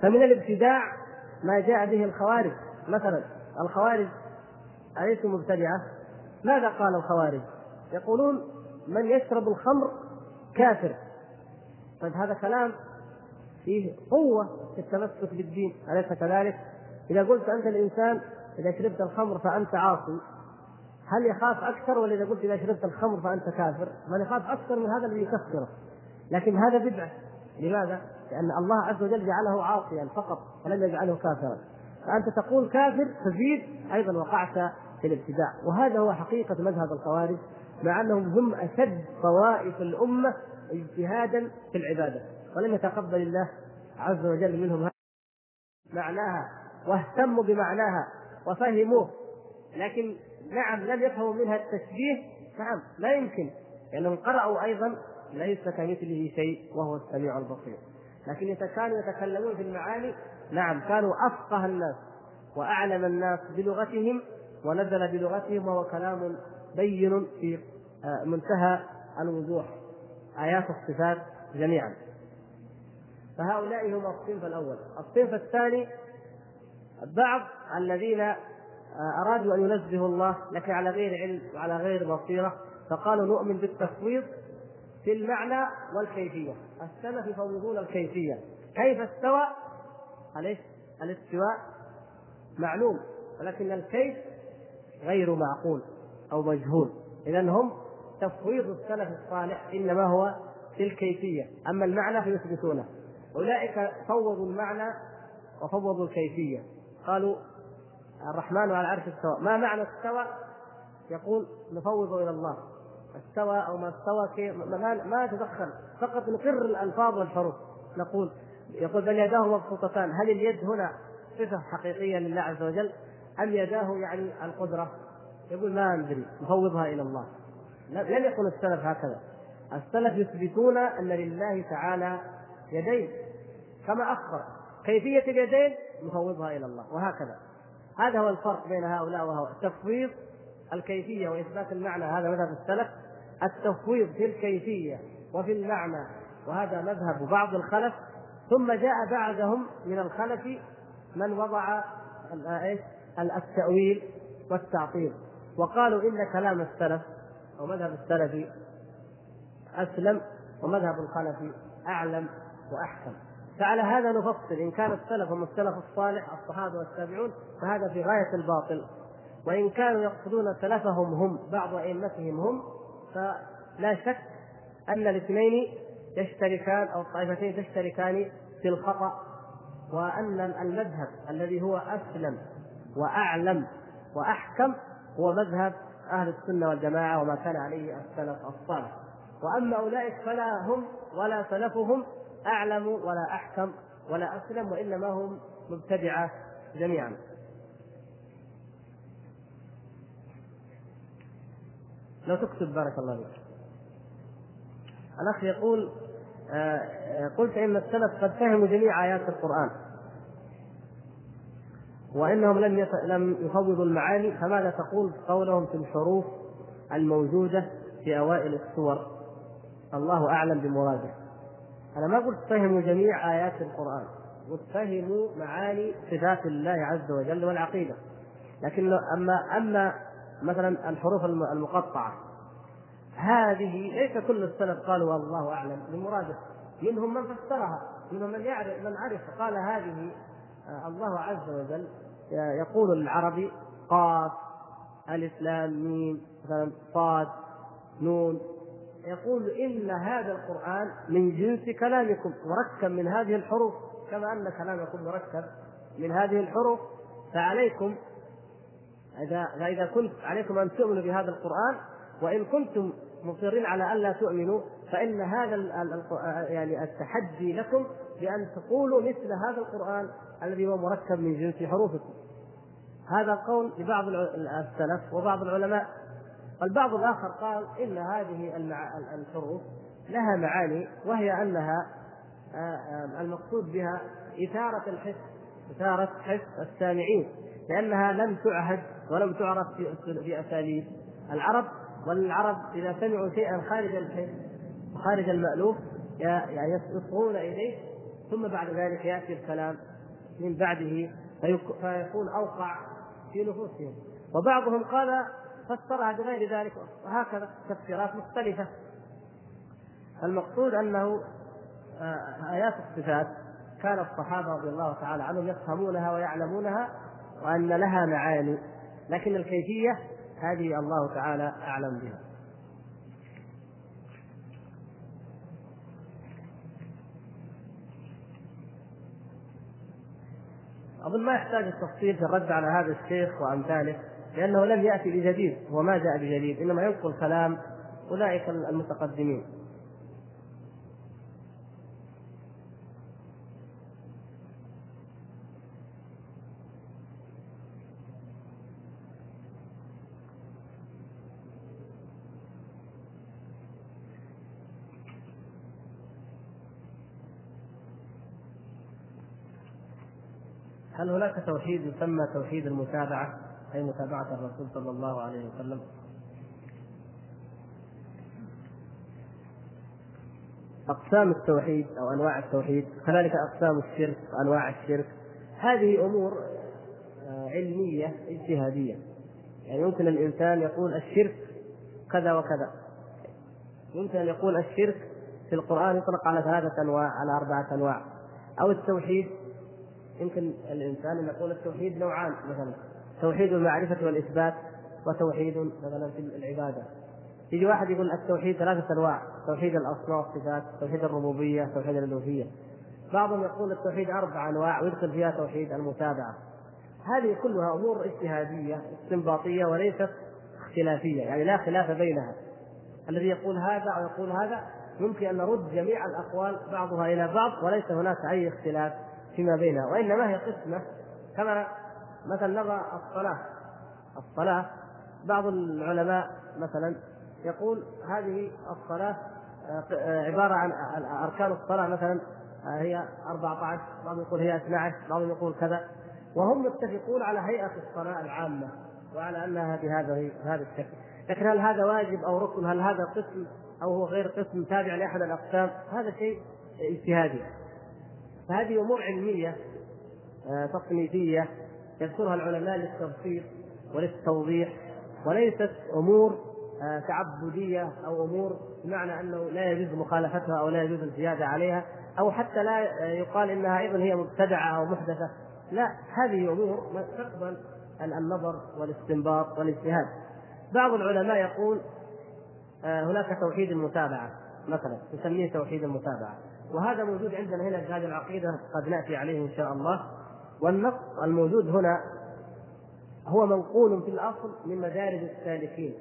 فمن الابتداع ما جاء به الخوارج. مثلا الخوارج أليسوا مبتدعة؟ ماذا قال الخوارج؟ يقولون من يشرب الخمر كافر. طيب هذا كلام فيه قوة في التمسك بالدين أليس كذلك؟ إذا قلت أنت الإنسان إذا شربت الخمر فأنت عاصي هل يخاف أكثر؟ ولا إذا قلت إذا شربت الخمر فأنت كافر؟ من يخاف أكثر من هذا الذي يكفره. لكن هذا بدعة. لماذا؟ لأن الله عز وجل جعله عاصيا فقط ولم يجعله كافرا. فأنت تقول كافر تزيد أيضا وقعت في الابتداع. وهذا هو حقيقة مذهب الخوارج. مع أنهم هم أشد طوائف الأمة اجتهادا في العبادة. ولم يتقبل الله عز وجل منهم معناها واهتموا بمعناها وفهموه. لكن نعم لم يفهموا منها التشبيه. نعم لا يمكن لأنهم قرأوا أيضا ليس كمثله شيء وهو السميع البصير. لكن إذا كانوا يتكلمون في المعاني نعم كانوا أفقه الناس وأعلم الناس بلغتهم ونزل بلغتهم وهو كلام بين في آه، منتهى الوضوح آيات الصفات جميعا. فهؤلاء هم الصنف الأول. الصنف الثاني بعض الذين آه، أرادوا أن ينزهوا الله لكن على غير علم وعلى غير بصيرة فقالوا نؤمن بالتفويض في المعنى والكيفية. السلف يفوضون الكيفية. كيف استوى؟ عليه الاستواء معلوم ولكن الكيف غير معقول. أو مجهول. إذا هم تفويض السلف الصالح إنما هو في الكيفية أما المعنى فيثبتونه. أولئك فوضوا المعنى وفوضوا الكيفية. قالوا الرحمن على العرش استوى. ما معنى استوى؟ يقول نفوض إلى الله. استوى أو ما استوى ما, ما تدخل فقط نقر الألفاظ والحروف. نقول يقول بل يداه مبسوطتان. هل اليد هنا صفة حقيقية لله عز وجل؟ أم يداه يعني القدرة؟ يقول ما ندري نفوضها إلى الله. لم يكن السلف هكذا. السلف يثبتون أن لله تعالى يدين كما أخبر. كيفية اليدين؟ نفوضها إلى الله وهكذا. هذا هو الفرق بين هؤلاء وهو تفويض الكيفية وإثبات المعنى هذا مذهب السلف. التفويض في الكيفية وفي المعنى وهذا مذهب بعض الخلف. ثم جاء بعدهم من الخلف من وضع إيش؟ التأويل والتعطيل. وقالوا إن كلام السلف أو مذهب السلف أسلم ومذهب الخلف أعلم وأحكم. فعلى هذا نفصل إن كان السلف هم السلف الصالح الصحابة والتابعون فهذا في غاية الباطل. وإن كانوا يقصدون سلفهم هم بعض أئمتهم هم فلا شك أن الاثنين يشتركان أو الطائفتين تشتركان في الخطأ وأن المذهب الذي هو أسلم وأعلم وأحكم هو مذهب أهل السنة والجماعة وما كان عليه السلف الصالح. وأما أولئك فلا هم ولا سلفهم أعلم ولا أحكم ولا أسلم وإنما هم مبتدعة جميعا. لو تكتب بارك الله فيك. الأخ يقول آه، آه، قلت إن السلف قد فهموا جميع آيات القرآن. وإنهم لم لم يفوضوا المعاني فماذا تقول قولهم في الحروف الموجودة في أوائل السور؟ الله أعلم بمراده. أنا ما قلت فهموا جميع آيات القرآن قلت فهموا معاني صفات الله عز وجل والعقيدة. لكن أما أما مثلا الحروف المقطعة هذه ليس كل السلف قالوا والله أعلم بمراده. منهم من فسرها منهم من يعرف من عرف قال هذه آه، الله عز وجل يقول العربي قاف ألف لام ميم مثلا صاد نون. يقول إن هذا القرآن من جنس كلامكم مركب من هذه الحروف. كما أن كلامكم مركب من هذه الحروف فعليكم إذا فإذا كنت عليكم أن تؤمنوا بهذا القرآن وإن كنتم مصرين على ألا تؤمنوا فإن هذا يعني التحدي لكم بأن تقولوا مثل هذا القرآن الذي هو مركب من جنس حروفكم. هذا قول لبعض السلف وبعض العلماء. البعض الآخر قال إن هذه الحروف لها معاني وهي أنها آه، آه، المقصود بها إثارة الحس إثارة حس السامعين لأنها لم تعهد ولم تعرف في أساليب العرب والعرب إذا سمعوا شيئا خارج الحس وخارج المألوف يعني يصغون إليه ثم بعد ذلك يأتي الكلام من بعده فيكون أوقع في نفوسهم. وبعضهم قال فسرها بغير ذلك وهكذا تفسيرات مختلفة. المقصود أنه آه، آيات الصفات كان الصحابة رضي الله تعالى عنهم يفهمونها ويعلمونها وأن لها معاني لكن الكيفية هذه الله تعالى أعلم بها. أظن ما يحتاج التفصيل في الرد على هذا الشيخ وأمثاله لأنه لم يأتي بجديد هو ما جاء بجديد إنما ينقل كلام أولئك المتقدمين. هل هناك توحيد يسمى توحيد المتابعة؟ أي متابعة الرسول صلى الله عليه وسلم؟ أقسام التوحيد أو أنواع التوحيد كذلك أقسام الشرك وأنواع الشرك. هذه أمور آه، علمية اجتهادية. يعني يمكن الإنسان يقول الشرك كذا وكذا. يمكن أن يقول الشرك في القرآن يطلق على ثلاثة أنواع على أربعة أنواع. أو التوحيد يمكن الإنسان أن يقول التوحيد نوعان مثلا توحيد المعرفة والإثبات وتوحيد مثلا في العبادة. يجي واحد يقول التوحيد ثلاثة أنواع توحيد الاسماء والصفات توحيد الربوبية توحيد الألوهية. بعضهم يقول التوحيد أربع أنواع ويدخل فيها توحيد المتابعة. هذه كلها أمور اجتهادية استنباطية وليست اختلافية يعني لا خلاف بينها. الذي يقول هذا أو يقول هذا يمكن أن نرد جميع الأقوال بعضها إلى بعض وليس هناك أي اختلاف. فيما بينها وإنما هي قسمة. كما مثلا نضع الصلاة. الصلاة بعض العلماء مثلا يقول هذه الصلاة آه، عبارة عن أركان الصلاة مثلا آه، هي 14 بعضهم يقول هي 12 بعضهم يقول كذا. وهم متفقون على هيئة الصلاة العامة وعلى أنها بهذا بهذا الشكل. لكن هل هذا واجب أو ركن؟ هل هذا قسم أو هو غير قسم تابع لأحد الأقسام؟ هذا شيء اجتهادي. فهذه أمور علمية آه، تصنيفية يذكرها العلماء للتبسيط وللتوضيح وليست أمور آه، تعبدية أو أمور بمعنى أنه لا يجوز مخالفتها أو لا يجوز الزيادة عليها أو حتى لا يقال إنها أيضا هي مبتدعة أو محدثة. لا هذه أمور تقبل النظر والاستنباط والاجتهاد. بعض العلماء يقول آه، هناك توحيد المتابعة مثلا نسميه توحيد المتابعة. وهذا موجود عندنا هنا في هذه العقيدة قد نأتي عليه إن شاء الله. والنص الموجود هنا هو منقول في الأصل من مدارج السالكين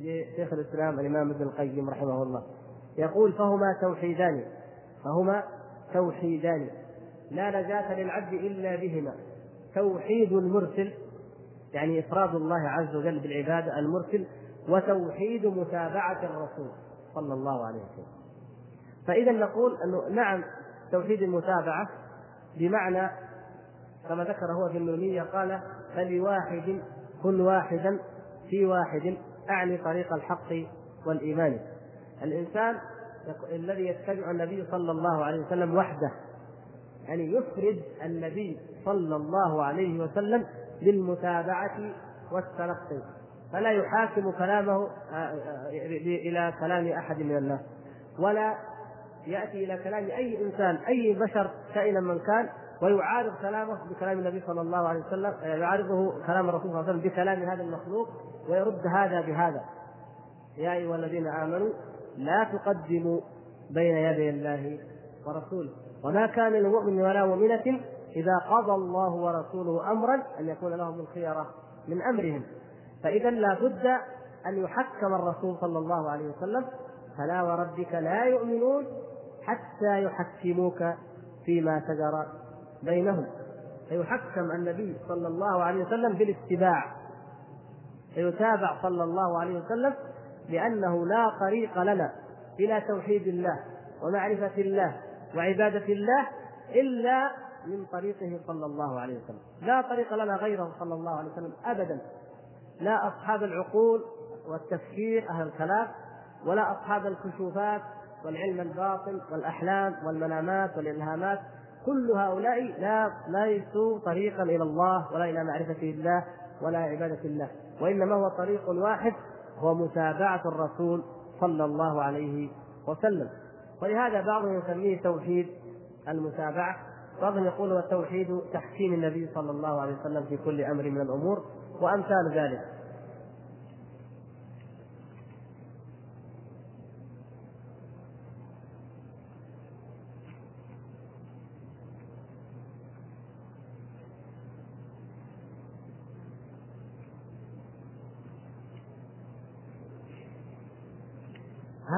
لشيخ الإسلام الإمام ابن القيم رحمه الله. يقول فهما توحيدان فهما توحيدان. لا نجاة للعبد إلا بهما. توحيد المرسل يعني إفراد الله عز وجل بالعبادة المرسل وتوحيد متابعة الرسول صلى الله عليه وسلم. فإذا نقول أنه نعم توحيد المتابعة بمعنى كما ذكر هو في النونية قال فلواحد كن واحدا في واحد أعني طريق الحق والإيمان. الإنسان الذي يتبع النبي صلى الله عليه وسلم وحده يعني يفرد النبي صلى الله عليه وسلم بالمتابعة والتلقي فلا يحاكم كلامه آه، آه، إلى كلام أحد من الناس ولا يأتي إلى كلام أي إنسان أي بشر كائنا من كان ويعارض كلامه بكلام النبي صلى الله عليه وسلم يعارضه كلام الرسول صلى الله عليه وسلم بكلام هذا المخلوق ويرد هذا بهذا. يا أيها الذين آمنوا لا تقدموا بين يدي الله ورسوله. وما كان لمؤمن ولا مؤمنة إذا قضى الله ورسوله أمرا أن يكون لهم الخيرة من أمرهم. فإذا لا بد أن يحكم الرسول صلى الله عليه وسلم. فلا وربك لا يؤمنون حتى يحكموك فيما شجر بينهم. فيحكم النبي صلى الله عليه وسلم بالاتباع. فيتابع صلى الله عليه وسلم لأنه لا طريق لنا إلى توحيد الله ومعرفة الله وعبادة الله إلا من طريقه صلى الله عليه وسلم. لا طريق لنا غيره صلى الله عليه وسلم أبدا. لا أصحاب العقول والتفكير أهل الكلام ولا أصحاب الكشوفات والعلم الباطن والأحلام والمنامات والإلهامات كل هؤلاء لا ليسوا طريقا إلى الله ولا إلى معرفة الله ولا عبادة الله وإنما هو طريق واحد هو متابعة الرسول صلى الله عليه وسلم. ولهذا بعضهم يسميه توحيد المتابعة بعضهم يقول هو توحيد تحكيم النبي صلى الله عليه وسلم في كل أمر من الأمور وأمثال ذلك.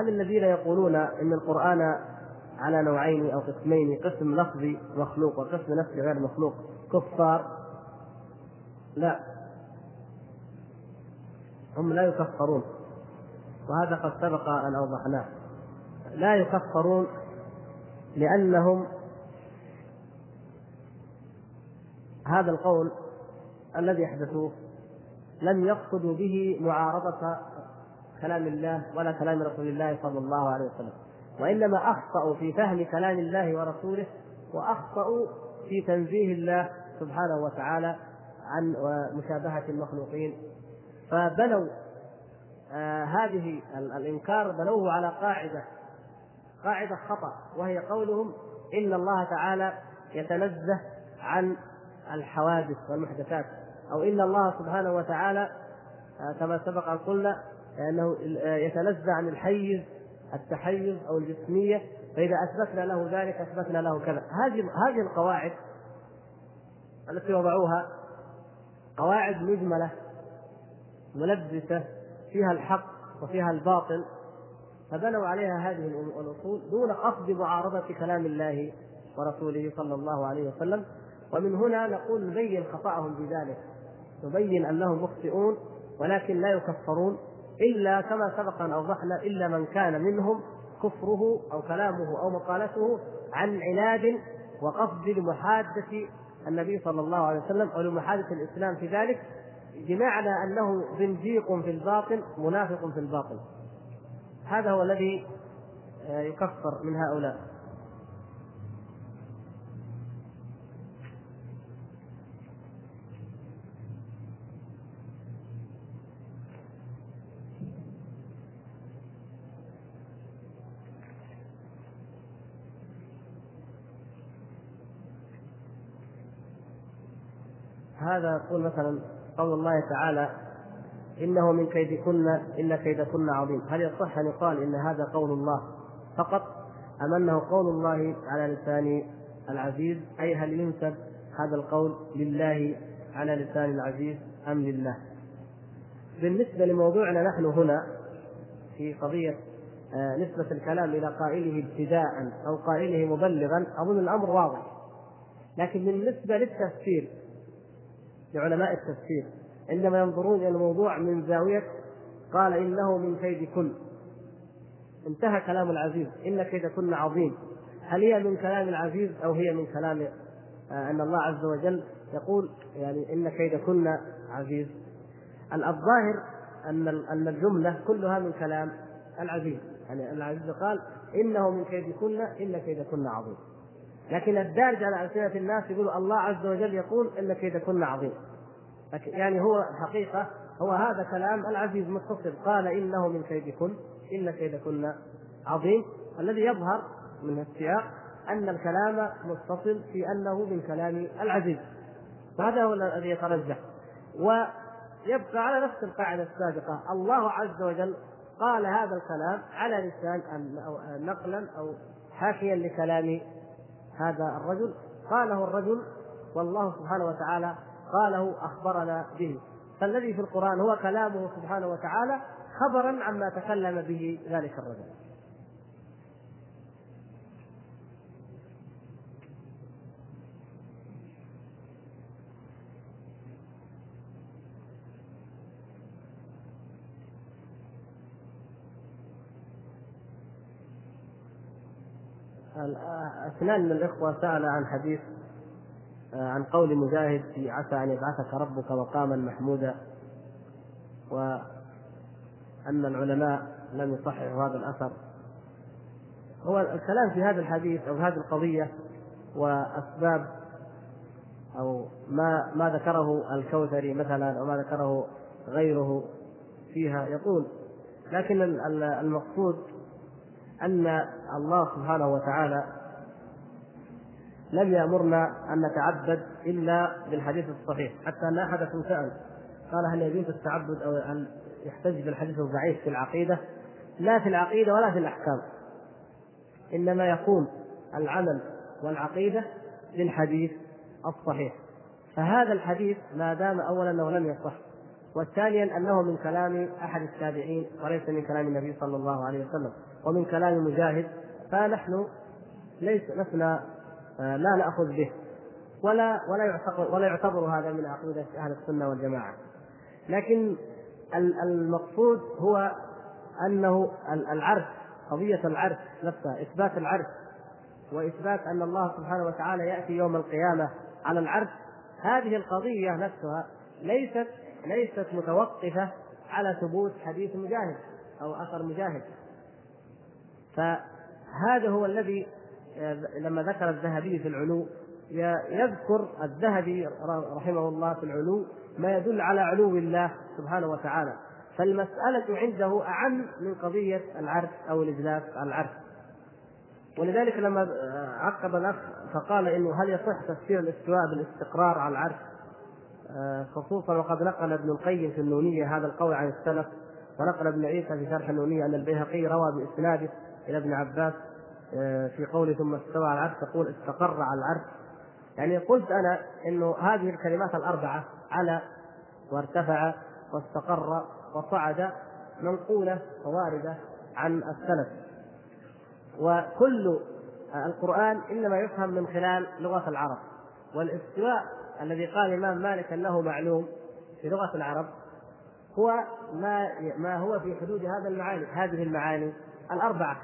هل الذين يقولون إن القرآن على نوعين أو قسمين قسم لفظي مخلوق وقسم نفسي غير مخلوق كفار؟ لا. هم لا يكفرون. وهذا قد سبق أن أوضحناه. لا يكفرون لأنهم هذا القول الذي احدثوه لم يقصدوا به معارضة كلام الله ولا كلام رسول الله صلى الله عليه وسلم. وإنما اخطاوا في فهم كلام الله ورسوله واخطاوا في تنزيه الله سبحانه وتعالى عن مشابهة المخلوقين. فبنوا آه هذه الإنكار بنوه على قاعدة قاعدة خطأ وهي قولهم إن الله تعالى يتنزه عن الحوادث والمحدثات أو إن الله سبحانه وتعالى آه كما سبق أن قلنا لأنه يتنزع عن الحيز التحيز أو الجسمية فإذا أثبتنا له ذلك أثبتنا له كذا. هذه هذه القواعد التي وضعوها قواعد مجملة ملبسة فيها الحق وفيها الباطل فبنوا عليها هذه الأصول دون قصد معارضة كلام الله ورسوله صلى الله عليه وسلم. ومن هنا نقول نبين خطأهم بذلك نبين أنهم مخطئون ولكن لا يكفرون. إلا كما سبق أن أوضحنا إلا من كان منهم كفره أو كلامه أو مقالته عن عناد وقصد لمحادة النبي صلى الله عليه وسلم أو لمحادة الإسلام في ذلك بمعنى أنه زنديق في الباطن منافق في الباطن هذا هو الذي يكفر من هؤلاء. هذا يقول مثلا قول الله تعالى إنه من كيدكن إن كيدكن عظيم. هل يصح أن يقال إن هذا قول الله فقط أم أنه قول الله على لسان العزيز؟ أي هل ينسب هذا القول لله على لسان العزيز أم لله؟ بالنسبة لموضوعنا نحن هنا في قضية نسبة الكلام إلى قائله ابتداء أو قائله مبلغا أظن الأمر واضح. لكن بالنسبة للتفسير لعلماء التفسير. عندما ينظرون إلى الموضوع من زاوية قال إنه من كيد كل. انتهى كلام العزيز. إن كيد كن عظيم. هل هي من كلام العزيز أو هي من كلام آه أن الله عز وجل يقول يعني إن كيد كن عزيز؟ الظاهر أن أن الجملة كلها من كلام العزيز. يعني العزيز قال إنه من كيد كن إن كيد كن عظيم. لكن الدارج على ألسنة الناس يقول الله عز وجل يقول إن كيدكن عظيم. يعني هو حقيقة هو هذا كلام العزيز متصل قال إنه من كيدكن إن كيدكن عظيم. الذي يظهر من السياق أن الكلام متصل في أنه من كلام العزيز. وهذا هو الذي يترجح. ويبقى على نفس القاعدة السابقة. الله عز وجل قال هذا الكلام على لسان نقلا أو حاشيا لكلام هذا الرجل. قاله الرجل والله سبحانه وتعالى قاله أخبرنا به. فالذي في القرآن هو كلامه سبحانه وتعالى خبرا عما تكلم به ذلك الرجل. أثنان من الإخوة سأل عن حديث عن قول مجاهد في عسى أن يبعثك ربك مقاما محمودا وأن العلماء لم يصححوا هذا الأثر. هو الكلام في هذا الحديث أو هذه القضية وأسباب أو ما ما ذكره الكوثري مثلا أو ما ذكره غيره فيها يطول لكن المقصود أن الله سبحانه وتعالى لم يأمرنا أن نتعبد إلا بالحديث الصحيح حتى ان احدكم سأل. قال هل يجوز التعبد أو أن يحتج بالحديث الضعيف في العقيدة؟ لا في العقيدة ولا في الأحكام. إنما يكون العمل والعقيدة للحديث الصحيح. فهذا الحديث ما دام اولا انه لم يصح. وثانيا أنه من كلام أحد التابعين وليس من كلام النبي صلى الله عليه وسلم. ومن كلام مجاهد فنحن ليس لسنا آه، لا نأخذ به. ولا ولا يعتبر ولا يعتبر هذا من عقيدة أهل السنة والجماعة. لكن المقصود هو أنه العرش قضية العرش نفسها إثبات العرش وإثبات أن الله سبحانه وتعالى يأتي يوم القيامة على العرش هذه القضية نفسها ليست ليست متوقفة على ثبوت حديث مجاهد أو أثر مجاهد. فهذا هو الذي لما ذكر الذهبي في العلو يذكر الذهبي رحمه الله في العلو ما يدل على علو الله سبحانه وتعالى. فالمسألة عنده أعم من قضية العرش أو الإجلاس على العرش. ولذلك لما عقب الأخ فقال إنه هل يصح تفسير الاستواء بالاستقرار على العرش؟ آه، خصوصا وقد نقل ابن القيم في النونية هذا القول عن السلف ونقل ابن عيسى في شرح النونية أن البيهقي روى بإسناده إلى ابن عباس آه، في قوله ثم استوى على العرش تقول استقر على العرش. يعني قلت أنا إنه هذه الكلمات الأربعة على وارتفع واستقر وصعد منقولة وواردة عن السلف. وكل القرآن إنما يفهم من خلال لغة العرب. والاستواء الذي قال الإمام مالك أنه معلوم في لغة العرب هو ما ما هو في حدود هذا المعاني هذه المعاني الأربعة.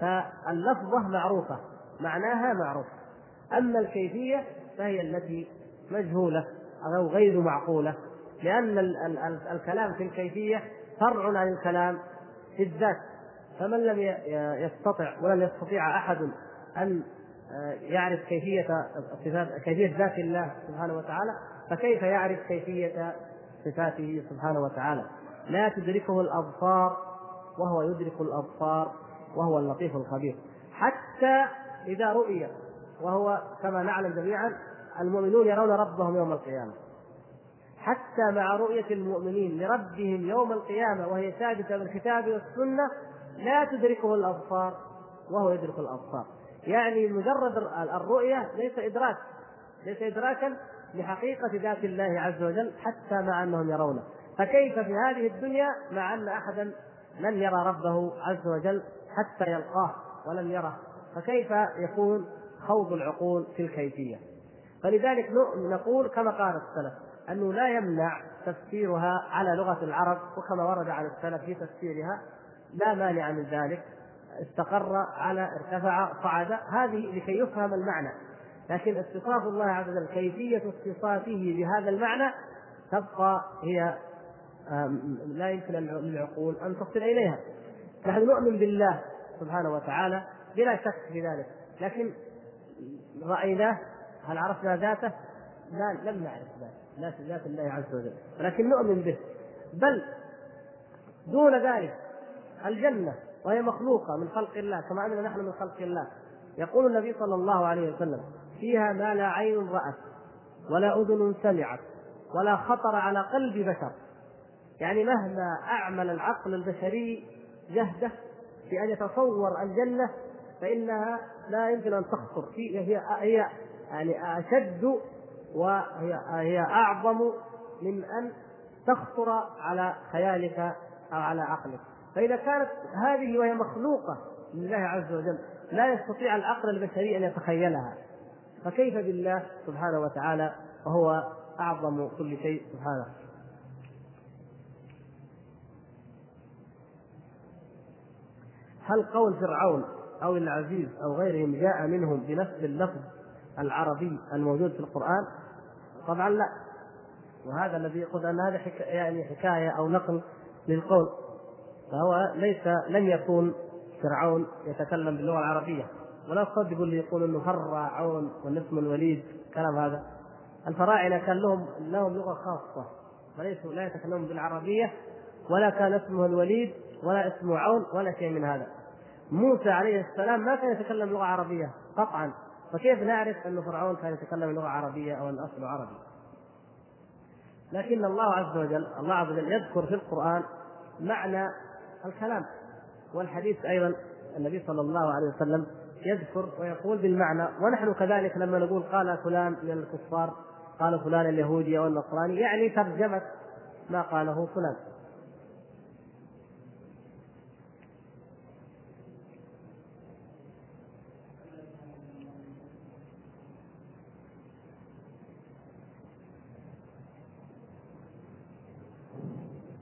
فاللفظة معروفة معناها معروف. أما الكيفية فهي التي مجهولة أو غير معقولة لأن الكلام في الكيفية فرع عن الكلام في الذات. فمن لم يستطع ولن يستطيع أحد أن آه، يعرف كيفية صفات كيفية ذات الله سبحانه وتعالى فكيف يعرف كيفية صفاته سبحانه وتعالى؟ لا تدركه الأبصار وهو يدرك الأبصار. وهو اللطيف الخبير. حتى إذا رؤي وهو كما نعلم جميعا المؤمنون يرون ربهم يوم القيامة. حتى مع رؤية المؤمنين لربهم يوم القيامة وهي ثابتة بالكتاب والسنة لا تدركه الأبصار وهو يدرك الأبصار. يعني مجرد الرؤية ليس إدراك ليس إدراكا لحقيقة ذات الله عز وجل حتى مع أنهم يرونه. فكيف في هذه الدنيا؟ مع أن أحدا لن يرى ربه عز وجل حتى يلقاه ولم يره. فكيف يكون خوض العقول في الكيفية؟ فلذلك نقول كما قال السلف أنه لا يمنع تفسيرها على لغة العرب وكما ورد عن السلف في تفسيرها لا مانع من ذلك. استقر على ارتفع صعد. هذه لكي يفهم المعنى. لكن اتصاف الله عز وجل كيفية اتصافه بهذا المعنى تبقى هي لا يمكن للعقول أن تصل إليها. نحن نؤمن بالله سبحانه وتعالى بلا شك في ذلك لكن رأيناه هل عرفنا ذاته؟ لا لم نعرف ذاته ذات الله عز وجل ولكن نؤمن به. بل دون ذلك الجنة وهي مخلوقة من خلق الله كما أننا نحن من خلق الله. يقول النبي صلى الله عليه وسلم فيها ما لا عين رأت ولا أذن سمعت ولا خطر على قلب بشر. يعني مهما أعمل العقل البشري جهده في أن يتصور الجنة فإنها لا يمكن أن تخطر. في هي هي يعني أشد وهي هي أعظم من أن تخطر على خيالك أو على عقلك. فإذا كانت هذه وهي مخلوقة لله عز وجل لا يستطيع العقل البشري أن يتخيلها. فكيف بالله سبحانه وتعالى؟ وهو أعظم كل شيء سبحانه. هل قول فرعون أو العزيز أو غيرهم جاء منهم بنفس اللفظ العربي الموجود في القرآن؟ طبعا لا. وهذا الذي يقول أن هذا يعني حكاية أو نقل للقول. فهو ليس لم يكون فرعون يتكلم باللغة العربية. ولا تصدقوا اللي يقول إنه فرعون والاسم الوليد كلام هذا. الفراعنة كان لهم لهم لغة خاصة. وليسوا لا يتكلمون بالعربية ولا كان اسمه الوليد ولا اسمه عون ولا شيء من هذا. موسى عليه السلام ما كان يتكلم لغة عربية قطعا. فكيف نعرف أن فرعون كان يتكلم لغة عربية أو أن اصله عربي؟ لكن الله عز وجل الله عز وجل يذكر في القرآن معنى الكلام. والحديث أيضا النبي صلى الله عليه وسلم يذكر ويقول بالمعنى ونحن كذلك لما نقول قال فلان من الكفار قال فلان اليهودي أو النصراني يعني ترجمة ما قاله فلان.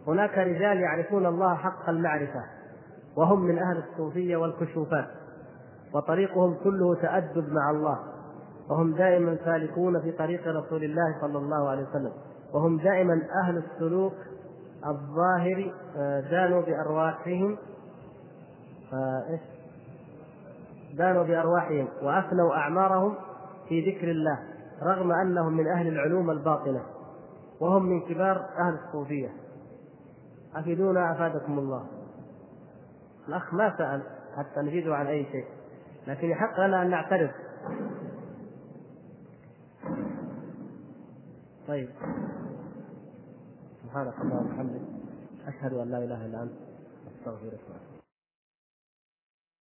هناك رجال يعرفون الله حق المعرفة وهم من أهل الصوفية والكشوفات وطريقهم كله تأدب مع الله وهم دائما سالكون في طريق رسول الله صلى الله عليه وسلم وهم دائما أهل السلوك الظاهر آه، دانوا بأرواحهم آه، إيش؟ دانوا بأرواحهم وأفنوا أعمارهم في ذكر الله رغم أنهم من أهل العلوم الباطنة وهم من كبار أهل الصوفية. أفيدونا أفادكم الله. الأخ ما سأل حتى نفيده عن أي شيء لكن يحق لنا أن نعترف. طيب. سبحانك اللهم وبحمدك أشهد أن لا إله إلا أنت أستغفرك